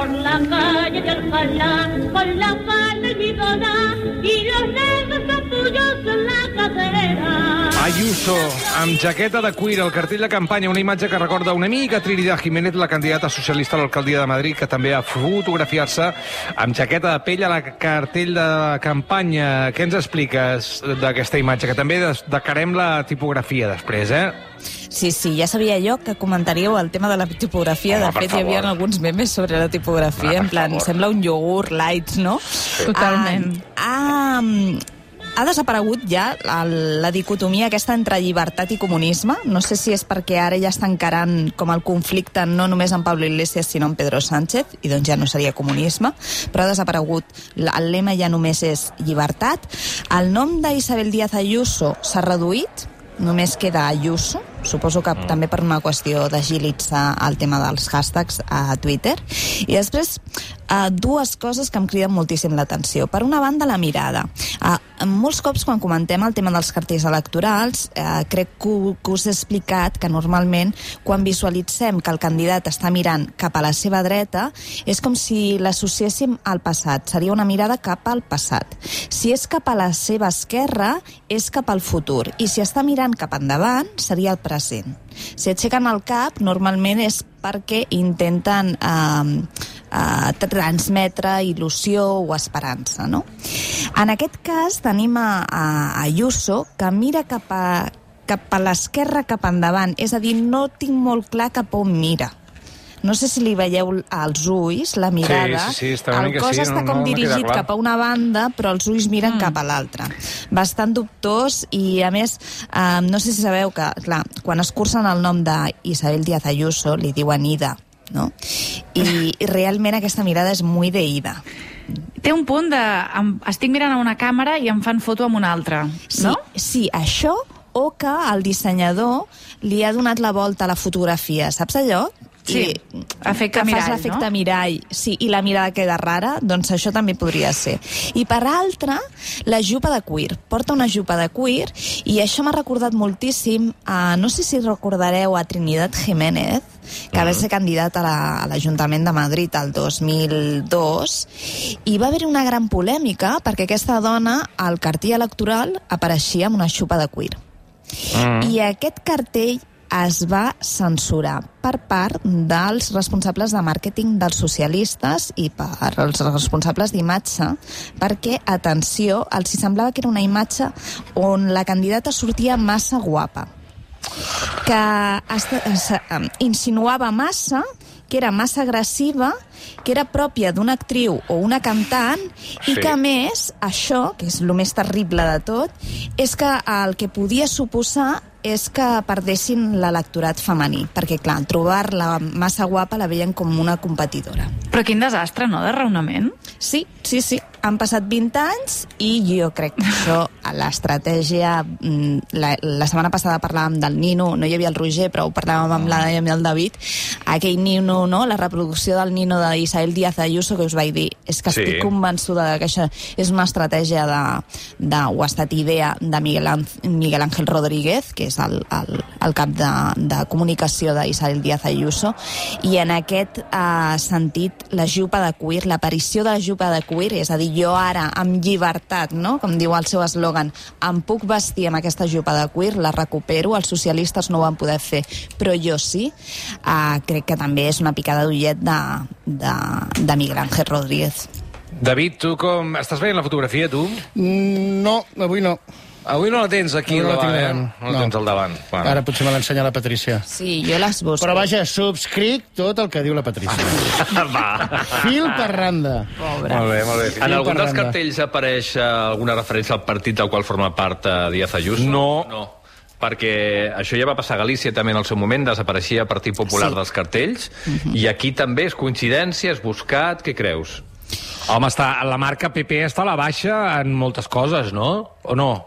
por la calle de Alcalá con la falda almidona y los negros capullos en la cadera. Ayuso, amb jaqueta de cuir, el cartell de campanya, una imatge que recorda una mica Trinidad Jiménez, la candidata socialista a l'alcaldia de Madrid, que també ha fotografiar-se amb jaqueta de pell a la cartell de campanya. Què ens expliques d'aquesta imatge? Que també destacarem la tipografia després, eh? Sí, sí, ja sabia jo que comentaríeu el tema de la tipografia. Home, de fet, hi havia favor. alguns memes sobre la tipografia, Ah, en plan, favor. sembla un iogurt light, no? Totalment. Ah, ah, ha desaparegut ja el, la dicotomia aquesta entre llibertat i comunisme. No sé si és perquè ara ja està encarant com el conflicte no només amb Pablo Iglesias, sinó amb Pedro Sánchez, i doncs ja no seria comunisme, però ha desaparegut. La- El lema ja només és llibertat. El nom d'Isabel Díaz Ayuso s'ha reduït, només queda Ayuso, suposo que també per una qüestió d'agilitzar el tema dels hashtags a Twitter. I després, uh, dues coses que em criden moltíssim l'atenció. Per una banda, la mirada. Uh, molts cops, quan comentem el tema dels cartells electorals, uh, crec que, que us he explicat que normalment, quan visualitzem que el candidat està mirant cap a la seva dreta, és com si l'associéssim al passat. Seria una mirada cap al passat. Si és cap a la seva esquerra, és cap al futur. I si està mirant cap endavant, seria el present. Si aixequen el cap, normalment és perquè intenten eh, eh, transmetre il·lusió o esperança, no? En aquest cas tenim a, a Ayuso que mira cap a, cap a l'esquerra cap endavant, és a dir, no tinc molt clar cap on mira. No sé si li veieu als ulls, la mirada. sí, sí, una el cos així, està no- com no- no dirigit clar. cap a una banda, però els ulls miren mm. cap a l'altra. Bastant dubtós i, a més, eh, no sé si sabeu que, clar, quan es cursen el nom d'Isabel Díaz Ayuso, li diuen Ida, no? I, i realment aquesta mirada és muy de Ida. Té un punt de... Em, estic mirant a una càmera i em fan foto amb una altra, Sí, no? sí, això o que el dissenyador li ha donat la volta a la fotografia, saps allò? Sí, I, efecte que mirall, fas l'efecte no? mirall, sí, i la mirada queda rara, doncs això també podria ser. I per altra, la jupa de cuir. Porta una jupa de cuir i això m'ha recordat moltíssim, a, no sé si recordareu a Trinidad Jiménez, que va ser candidat a la- a l'Ajuntament de Madrid el 2002, i va haver una gran polèmica perquè aquesta dona, al cartell electoral, apareixia amb una xupa de cuir. Mm. I aquest cartell es va censurar per part dels responsables de màrqueting dels socialistes i per als responsables d'imatge perquè, atenció, els semblava que era una imatge on la candidata sortia massa guapa que insinuava massa que era massa agressiva, que era pròpia d'una actriu o una cantant i Sí. que, a més, això, que és el més terrible de tot, és que el que podia suposar és que perdessin l'electorat femení, perquè, clar, trobar-la massa guapa la veien com una competidora. Però quin desastre, no?, de raonament. Sí, sí, sí. Han passat 20 anys i jo crec que això, a l'estratègia... mm, La, la setmana passada parlàvem del Nino, no hi havia el Roger, però ho parlàvem amb la i amb el David. Aquell Nino, no?, la reproducció del Nino d'Isabel Díaz Ayuso, que us vaig dir, és que Sí. estic convençuda que això és una estratègia de, de, o ha estat idea de Miguel, Ángel- Miguel Ángel Rodríguez, que és el, el, el cap de, de comunicació d'Isabel Díaz Ayuso, i en aquest eh, sentit, la jupa de cuir, l'aparició de la jupa de cuir, és a dir, jo ara, amb llibertat, no?, com diu el seu eslògan, em puc vestir amb aquesta jupa de cuir, la recupero, els socialistes no ho van poder fer, però jo sí, eh, crec que també és una picada d'ullet de, de, de Miguel Ángel Rodríguez. David, tu com... Estàs veient la fotografia, tu? Mm, No, avui no. Avui no la tens aquí Avui no la tinc eh? davant. No la No. tens al davant. Bueno. Ara potser me l'ensenya la Patrícia. Sí, jo les busco. Però vaja, subscric tot el que diu la Patrícia. Va. Fil per randa. Pobre. Molt bé, molt bé. En algun dels cartells apareix eh, alguna referència al partit del qual forma part eh, Díaz Ayuso? No. No. Perquè això ja va passar a Galícia també en el seu moment, desapareixia Partit Popular Sí. dels cartells, i aquí també és coincidència, és buscat, què creus? Home, està, la marca PP està a la baixa en moltes coses, no? O no?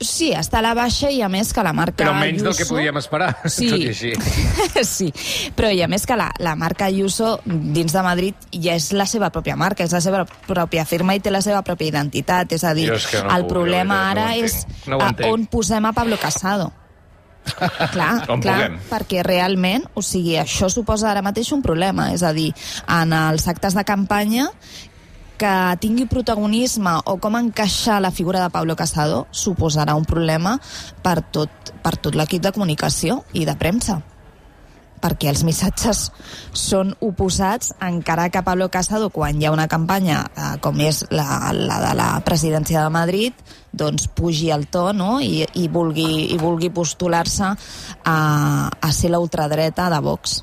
Sí, està a la baixa i a més que la marca Però menys del que podíem esperar, Sí. tot i així. sí, però i a més que la, la marca Ayuso dins de Madrid ja és la seva pròpia marca, és la seva pròpia firma i té la seva pròpia identitat. És a dir, és no el puc, problema no ara entenc. és No a on posem a Pablo Casado. Clar, clar, puguem. perquè realment, o sigui, això suposa ara mateix un problema, és a dir, en els actes de campanya que tingui protagonisme o com encaixar la figura de Pablo Casado suposarà un problema per tot, per tot l'equip de comunicació i de premsa perquè els missatges són oposats encara que Pablo Casado quan hi ha una campanya eh, com és la, la de la presidència de Madrid doncs pugi el to no? I, i vulgui, i vulgui postular-se a, a ser la ultradreta de Vox.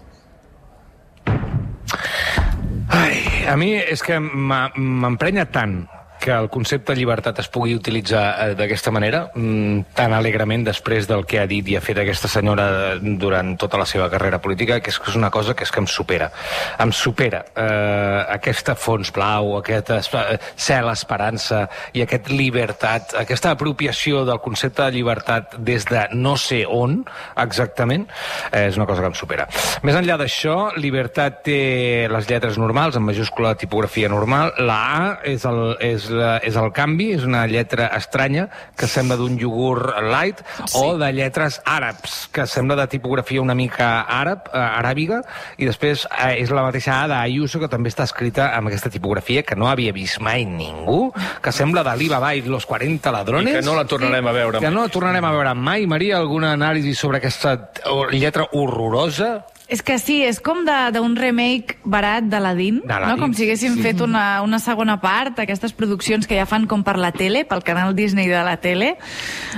Ai, a mi és que m'emprenya tant que el concepte llibertat es pugui utilitzar eh, d'aquesta manera, mm, tan alegrement després del que ha dit i ha fet aquesta senyora durant tota la seva carrera política, que és, que és una cosa que és que em supera. Em supera eh, aquesta fons blau, aquest esp- cel esperança i aquest llibertat, aquesta apropiació del concepte de llibertat des de no sé on exactament, eh, és una cosa que em supera. Més enllà d'això, llibertat té les lletres normals, en majúscula tipografia normal, la A és el, és, la, és el canvi, és una lletra estranya que sembla d'un iogurt light, sí. o de lletres àrabs, que sembla de tipografia una mica àrab, eh, aràbiga, i després eh, és la mateixa A d'Ayuso, que també està escrita amb aquesta tipografia que no havia vist mai ningú, que sembla Baba i los 40 ladrones. I que no la tornarem a veure Que mai. no la tornarem a veure mai. Maria, alguna anàlisi sobre aquesta lletra horrorosa? És que sí, és com de- d'un remake barat d'Aladín, D'Aladín, no? com si haguessin sí. fet una, una segona part, aquestes produccions que ja fan com per la tele, pel canal Disney de la tele.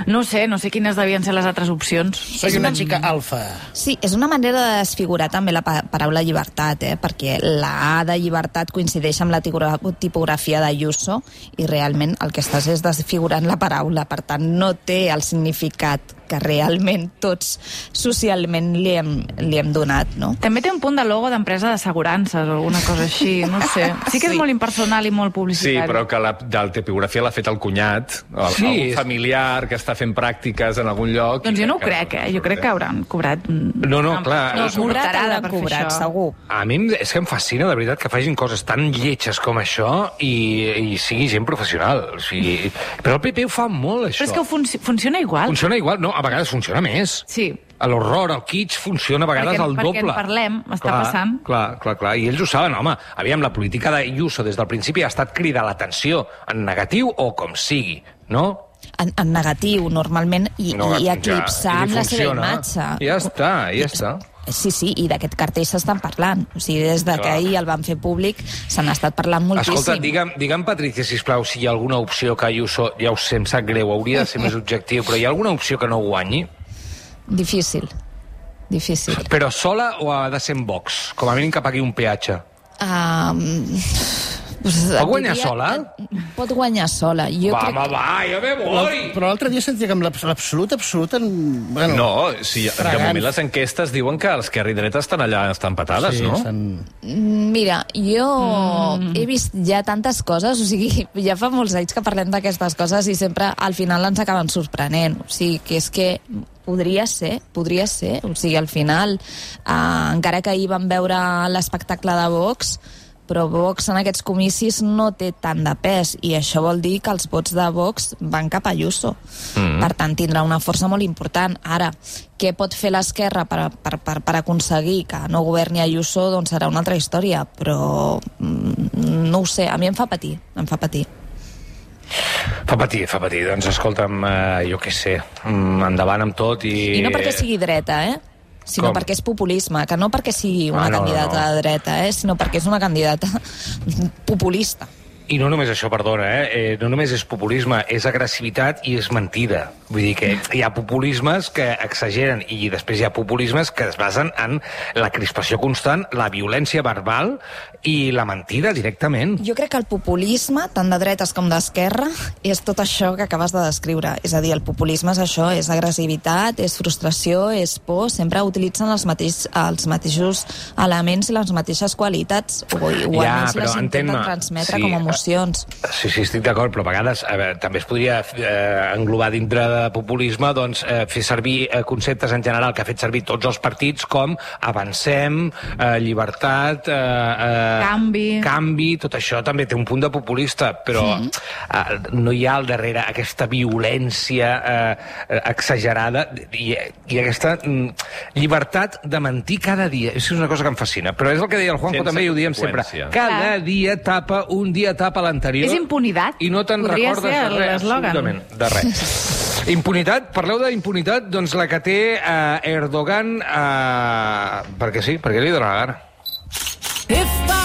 No sé, no sé quines devien ser les altres opcions. Soy una chica alfa. Sí, és una manera de desfigurar també la pa paraula llibertat, eh? perquè la A de llibertat coincideix amb la tipografia d'Ayuso i realment el que estàs és desfigurant la paraula, per tant no té el significat que realment tots socialment li hem, li hem donat, no? També té un punt de logo d'empresa d'assegurances o alguna cosa així, no sé. Sí que és Sí. molt impersonal i molt Sí, publicitari. però que la, de la tipografia l'ha fet el cunyat, el, Sí, sí, el familiar que està fent pràctiques en algun lloc. Doncs jo no ho que- crec, eh? Jo crec que hauran cobrat... No, no, clar, No, és Cobrat hauran cobrat, això. segur. A mi em- és que em fascina, de veritat, que facin coses tan lletges com això i, i sigui gent professional. O sigui, però el PP ho fa molt, això. Però és que func funciona igual. Funciona igual, no, a vegades funciona més. Sí. L'horror, el kitsch, funciona a vegades Perquè- al perquè doble. en parlem, està clar, passant. Clar, clar, clar. I ells ho saben, home. Aviam, la política d'Ayuso des del principi ha estat cridar l'atenció en negatiu o com sigui, no? En, en negatiu, normalment, i, No, i ja, eclipsar i la seva imatge. Ja està, ja està. Sí, sí, i d'aquest cartell s'estan parlant. O sigui, des de que ahir el van fer públic s'han estat parlant moltíssim. Escolta, digue'm, digue'm, Patricia, sisplau, si hi ha alguna opció que Ayuso, ja ho sé, em sap greu, hauria de ser més objectiu, però hi ha alguna opció que no guanyi? Difícil. Difícil. Però sola o ha de ser en Vox? Com a mínim que pagui un peatge. Um, pues, Pot guanyar diria- sola? Pot guanyar sola. Jo va, crec... va, va, ja me voy! però l'altre dia sentia que amb l'abs- l'absoluta, absoluta... Bueno, No, sí, de moment les enquestes diuen que l'esquerra i dreta estan allà, estan patades, sí, no? estan... Mira, jo mm. he vist ja tantes coses, o sigui, ja fa molts anys que parlem d'aquestes coses i sempre al final ens acaben sorprenent. O sigui, que és que podria ser, podria ser. O sigui, al final, eh, encara que ahir vam veure l'espectacle de Vox, però Vox en aquests comicis no té tant de pes i això vol dir que els vots de Vox van cap a Ayuso. Mm. Per tant, tindrà una força molt important. Ara, què pot fer l'esquerra per, per, per, per aconseguir que no governi Ayuso, doncs serà una altra història, però mm, no ho sé, a mi em fa patir, em fa patir. Fa patir, fa patir. Doncs escolta'm, eh, jo què sé, mm, endavant amb tot i... I no perquè sigui dreta, eh? Sinó Com? perquè és populisme, que no perquè sigui una Ah, no, candidata no, no. de dreta, eh? sinó perquè és una candidata populista. I no només això, perdona, eh? eh? no només és populisme, és agressivitat i és mentida. Vull dir que hi ha populismes que exageren i després hi ha populismes que es basen en la crispació constant, la violència verbal i la mentida directament. Jo crec que el populisme, tant de dretes com d'esquerra, és tot això que acabes de descriure. És a dir, el populisme és això, és agressivitat, és frustració, és por, sempre utilitzen els, mateix, els mateixos elements i les mateixes qualitats, o, o Ja, almenys les intenten transmetre sí, com a emocions. emocions. Sí, sí, estic d'acord, però a vegades a veure, també es podria eh, englobar dintre de populisme doncs, eh, fer servir eh, conceptes en general que ha fet servir tots els partits com avancem, eh, llibertat, eh, eh, Canvi. canvi, tot això també té un punt de populista, però eh, no hi ha al darrere aquesta violència eh, eh, exagerada i, i aquesta mm, llibertat de mentir cada dia. És una cosa que em fascina, però és el que deia el Juanjo Sense també, i ho diem sempre. Cada Clar. dia tapa, un dia tapa l'anterior. És impunitat. I no te'n recordes ser de res, absolutament, de res. Impunitat, parleu d'impunitat, doncs la que té eh, Erdogan, eh, perquè sí, perquè li dóna la gana. If I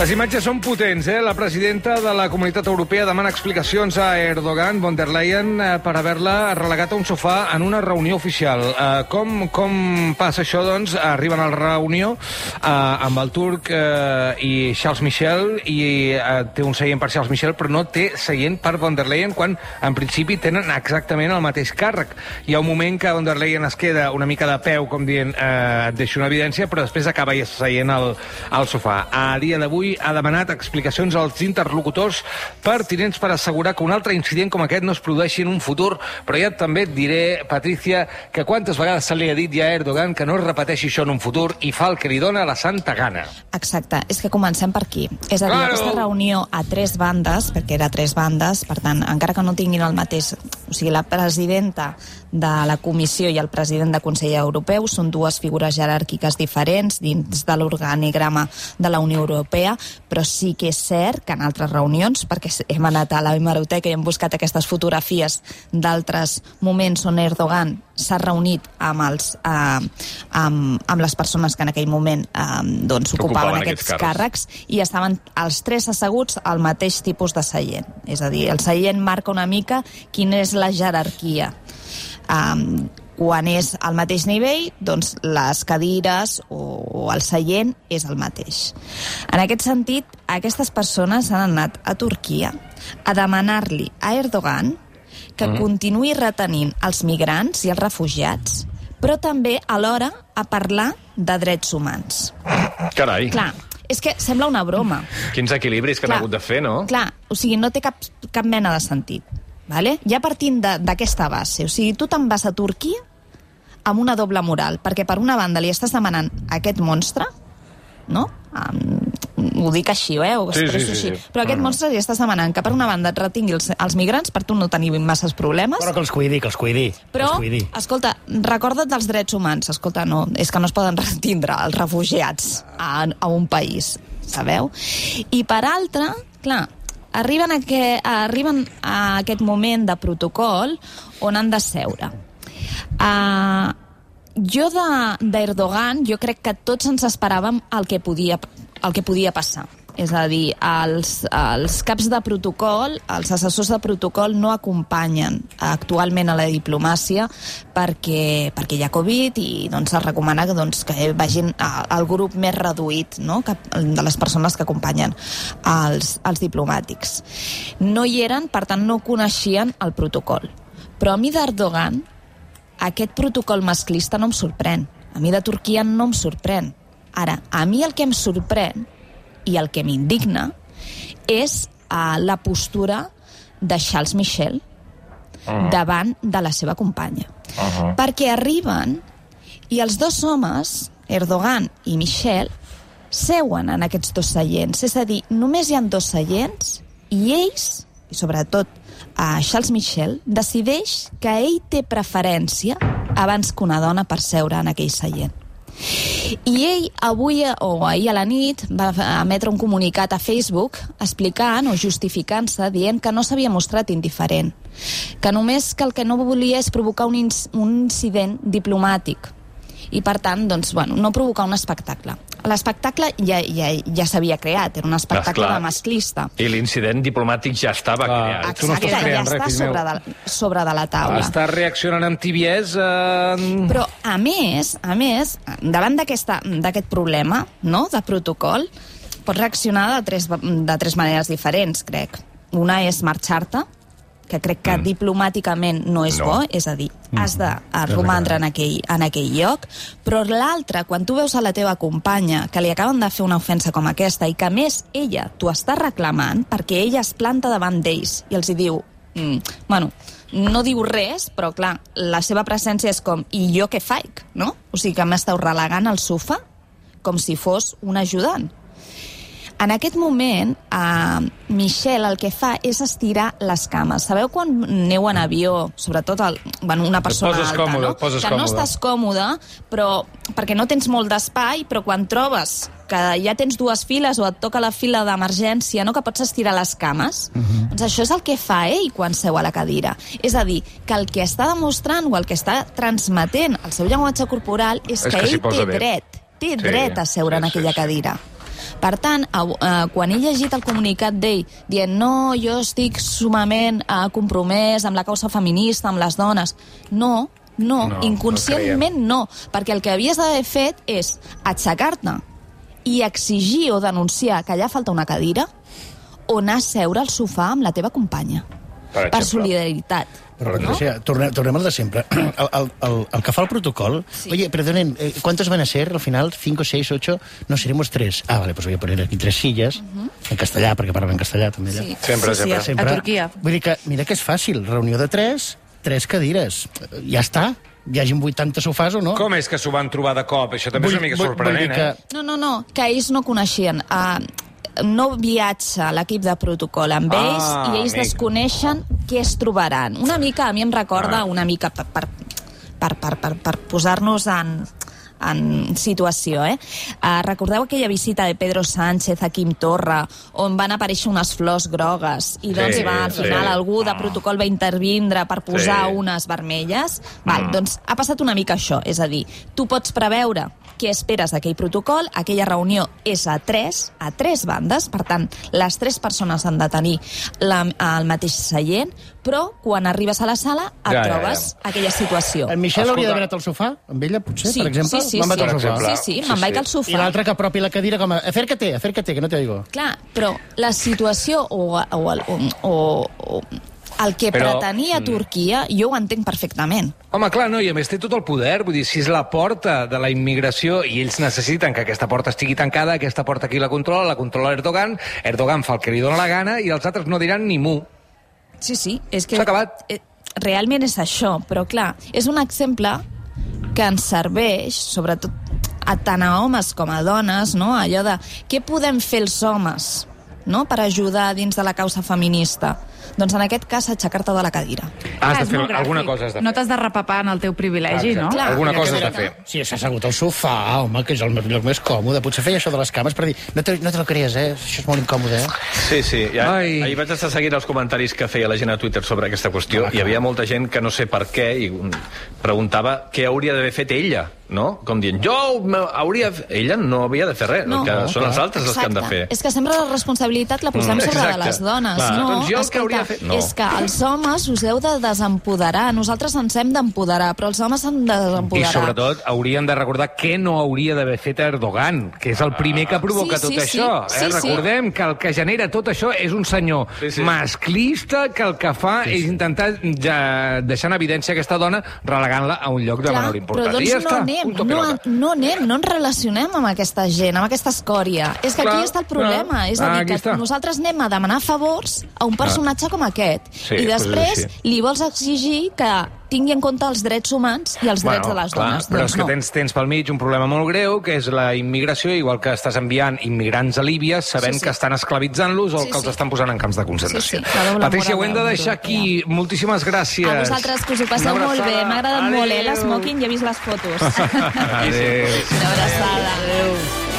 Les imatges són potents, eh? La presidenta de la Comunitat Europea demana explicacions a Erdogan, von der Leyen, eh, per haver-la relegat a un sofà en una reunió oficial. Eh, com, com passa això, doncs? Arriben a la reunió eh, amb el turc eh, i Charles Michel, i eh, té un seient per Charles Michel, però no té seient per von der Leyen, quan en principi tenen exactament el mateix càrrec. Hi ha un moment que von der Leyen es queda una mica de peu, com dient, eh, et deixo una evidència, però després acaba seient al, al sofà. A dia d'avui ha demanat explicacions als interlocutors pertinents per assegurar que un altre incident com aquest no es produeixi en un futur, però ja també et diré, Patricia, que quantes vegades se li ha dit ja a Erdogan que no es repeteixi això en un futur i fa el que li dona la santa gana. Exacte, és que comencem per aquí. És a dir, Claro. aquesta reunió a tres bandes, perquè era tres bandes, per tant, encara que no tinguin el mateix... O sigui, la presidenta de la Comissió i el president de Consell Europeu són dues figures jeràrquiques diferents dins de l'organigrama de la Unió Europea, però sí que és cert que en altres reunions, perquè hem anat a la hemeroteca i hem buscat aquestes fotografies d'altres moments on Erdogan s'ha reunit amb, els, eh, amb, amb les persones que en aquell moment eh, doncs, ocupaven, ocupaven aquests aquests càrrecs i estaven els tres asseguts al mateix tipus de seient. És a dir, el seient marca una mica quina és la jerarquia. Um, quan és al mateix nivell, doncs les cadires o, o el seient és el mateix. En aquest sentit, aquestes persones han anat a Turquia a demanar-li a Erdogan que mm. continuï retenint els migrants i els refugiats, però també alhora a parlar de drets humans. Carai, Clar, és que sembla una broma. quins equilibris que han Clar. hagut de fer, no? Clar, o sigui, no té cap, cap mena de sentit. Vale? Ja partint d'aquesta base, o sigui, tu te'n vas a Turquia amb una doble moral, perquè per una banda li estàs demanant a aquest monstre, no? Um, ho dic així, eh? Ho Sí, sí, sí, així. sí. Però aquest monstre li estàs demanant que per una banda et retingui els, els migrants per tu no tenir masses problemes, Però que els cuidi, que els cuidi. però, els cuidi. escolta, recorda't dels drets humans. Escolta, no, és que no es poden retindre els refugiats a, a un país, sabeu? I per altra, clar, arriben a, que, arriben a aquest moment de protocol on han de seure. Uh, jo de- d'Erdogan, jo crec que tots ens esperàvem el que podia, el que podia passar. És a dir, els, els caps de protocol, els assessors de protocol no acompanyen actualment a la diplomàcia perquè, perquè hi ha Covid i doncs, es recomana que, doncs, que vagin al grup més reduït no? que, de les persones que acompanyen els, els diplomàtics. No hi eren, per tant no coneixien el protocol. Però a mi d'Erdogan aquest protocol masclista no em sorprèn. A mi de Turquia no em sorprèn. Ara, a mi el que em sorprèn i el que m'indigna és uh, la postura de Charles Michel uh. davant de la seva companya. Uh -huh. Perquè arriben i els dos homes, Erdogan i Michel, seuen en aquests dos seients. És a dir, només hi han dos seients i ells, i sobretot a Charles Michel, decideix que ell té preferència abans que una dona per seure en aquell seient. I ell avui o ahir a la nit va emetre un comunicat a Facebook explicant o justificant-se dient que no s'havia mostrat indiferent, que només que el que no volia és provocar un, ins un incident diplomàtic i per tant, doncs, bueno, no provocar un espectacle. L'espectacle ja, ja, ja s'havia creat, era un espectacle Esclar. de masclista. I l'incident diplomàtic ja estava Clar. creat. tu no estàs Exacte, ja creant res, està meu. sobre de, sobre de la taula. Està reaccionant amb tibiesa... Eh... Però, a més, a més, davant d'aquesta- d'aquest problema no, de protocol, pots reaccionar de tres, de tres maneres diferents, crec. Una és marxar-te, que crec que diplomàticament no és No. bo, és a dir, has de romandre en aquell, en aquell lloc, però l'altre, quan tu veus a la teva companya que li acaben de fer una ofensa com aquesta i que més ella t'ho està reclamant perquè ella es planta davant d'ells i els hi diu, mm, bueno, no diu res, però clar, la seva presència és com, i jo què faig, no? O sigui que m'esteu relegant al sofà com si fos un ajudant. En aquest moment, eh, Michel el que fa és estirar les cames. Sabeu quan aneu en avió, sobretot el, bueno, una persona poses alta, còmode, no? que no còmode. estàs còmode, però perquè no tens molt d'espai, però quan trobes que ja tens dues files o et toca la fila d'emergència, no que pots estirar les cames, doncs això és el que fa ell quan seu a la cadira. És a dir, que el que està demostrant o el que està transmetent el seu llenguatge corporal és, És que, que ell té bé. dret, té Sí, dret a seure en sí, aquella sí, sí. Per tant, eh, quan he llegit el comunicat d'ell dient no, jo estic sumament eh, compromès amb la causa feminista, amb les dones, no, no, No, inconscientment no, perquè el que havies d'haver fet és aixecar-te i exigir o denunciar que allà falta una cadira o anar a seure al sofà amb la teva companya. Per per solidaritat. Però, Patricia, tornem, tornem al de sempre. El, el, el, el que fa el protocol... Sí. Oye, perdonen, eh, ¿cuántos van a ser al final? ¿Cinco, seis, ocho? No, seremos tres. Ah, vale, pues voy a poner aquí tres sillas, en castellà, perquè parlen en castellà també allà. Sí. Sempre, sí, sempre. Sí, Sempre. A Turquia. Vull dir que, mira que és fàcil, reunió de tres, tres cadires. Ja està, hi hagin 80 sofàs o no. Com és que s'ho van trobar de cop? Això també és una mica Vull- vull- vull sorprenent, dir eh? No, no, no, que ells no coneixien. Uh, no viatja l'equip de protocol amb Ah, ells i ells amic. desconeixen què es trobaran. Una mica, a mi em recorda una mica per, per, per, per, per, per posar-nos en, en situació, eh? Uh, recordeu aquella visita de Pedro Sánchez a Quim Torra, on van aparèixer unes flors grogues i doncs Sí, va, al sí. final algú de protocol va intervindre per posar Sí. unes vermelles? Val, doncs ha passat una mica això, és a dir, tu pots preveure què esperes d'aquell protocol, aquella reunió és a tres, a tres bandes, per tant, les tres persones han de tenir la, el mateix seient, però quan arribes a la sala et Ja, ja, trobes aquella situació. En Michel Escolta. hauria d'haver anat al sofà, amb ella, potser, Sí, per exemple? sí, sí, Me'n vaig sí, al sofà. sí, sí, Sí, me'n vaig al I sofà. l'altre que apropi la cadira com a... Acércate, acércate, que no te oigo. Clar, però la situació o, o, el- o, o el que Però- pretenia Turquia, jo ho entenc perfectament. Home, clar, no, i a més té tot el poder, vull dir, si és la porta de la immigració i ells necessiten que aquesta porta estigui tancada, aquesta porta aquí la controla, la controla Erdogan, Erdogan fa el que li dóna la gana i els altres no diran ni mu. Sí, sí, és que... S'ha acabat. eh, Realment és això, però clar, és un exemple que ens serveix, sobretot a tant a homes com a dones, no? allò de què podem fer els homes no? per ajudar dins de la causa feminista. Doncs en aquest cas, aixecar-te de la cadira. Has Ah, de és fer alguna cosa has de fer. No t'has de repapar en el teu privilegi, no? Clar. Alguna cosa has de fer. Sí, s'ha assegut al sofà, home, que és el lloc més còmode. Potser feia això de les cames per dir, no te, no te lo crees, eh? Això és molt incòmode, eh? Sí, sí. Ja, Ai. ahir vaig estar seguint els comentaris que feia la gent a Twitter sobre aquesta qüestió i hi havia molta gent que no sé per què i preguntava què hauria d'haver fet ella, no? Com dient, jo hauria... f-" Ella no havia de fer res, No. que No, són els clar. altres els que han de fer. És que sempre la responsabilitat la posem Mm, sobre exacte. de les dones. Clar. No, Doncs jo el que escolta, hauria de fer- No. és que els homes us heu de desempoderar. Nosaltres ens hem d'empoderar, però els homes s'han de I desempoderar. sobretot haurien de recordar què no hauria d'haver fet Erdogan, que és el primer que provoca Sí, sí, tot sí. això. Sí, eh? sí. Recordem que el que genera tot això és un senyor Sí, sí. masclista que el que fa és intentar ja, deixar en evidència aquesta dona relegant-la a un lloc de menor però importància. doncs I ja no està, anem, no, no anem, no ens relacionem amb aquesta gent, amb aquesta escòria. És que Clar, aquí està el problema. clar. És a Ah, dir, aquí que està. nosaltres anem a demanar favors a un personatge com aquest. Sí, I és després així. li vols exigir que tingui en compte els drets humans i els drets de les clar, dones. Però doncs és que no. tens, tens pel mig un problema molt greu, que és la immigració, igual que estàs enviant immigrants a Líbia sabent Sí, sí. que estan esclavitzant-los o Sí, que els sí. estan posant en camps de concentració. Sí, sí, la Patricia, ho hem de deixar aquí. Moltíssimes gràcies. A vosaltres, que us ho passeu molt bé. M'ha agradat molt, eh? Adéu. L'esmoking, ja he vist les fotos. Adéu. Una abraçada. Adéu.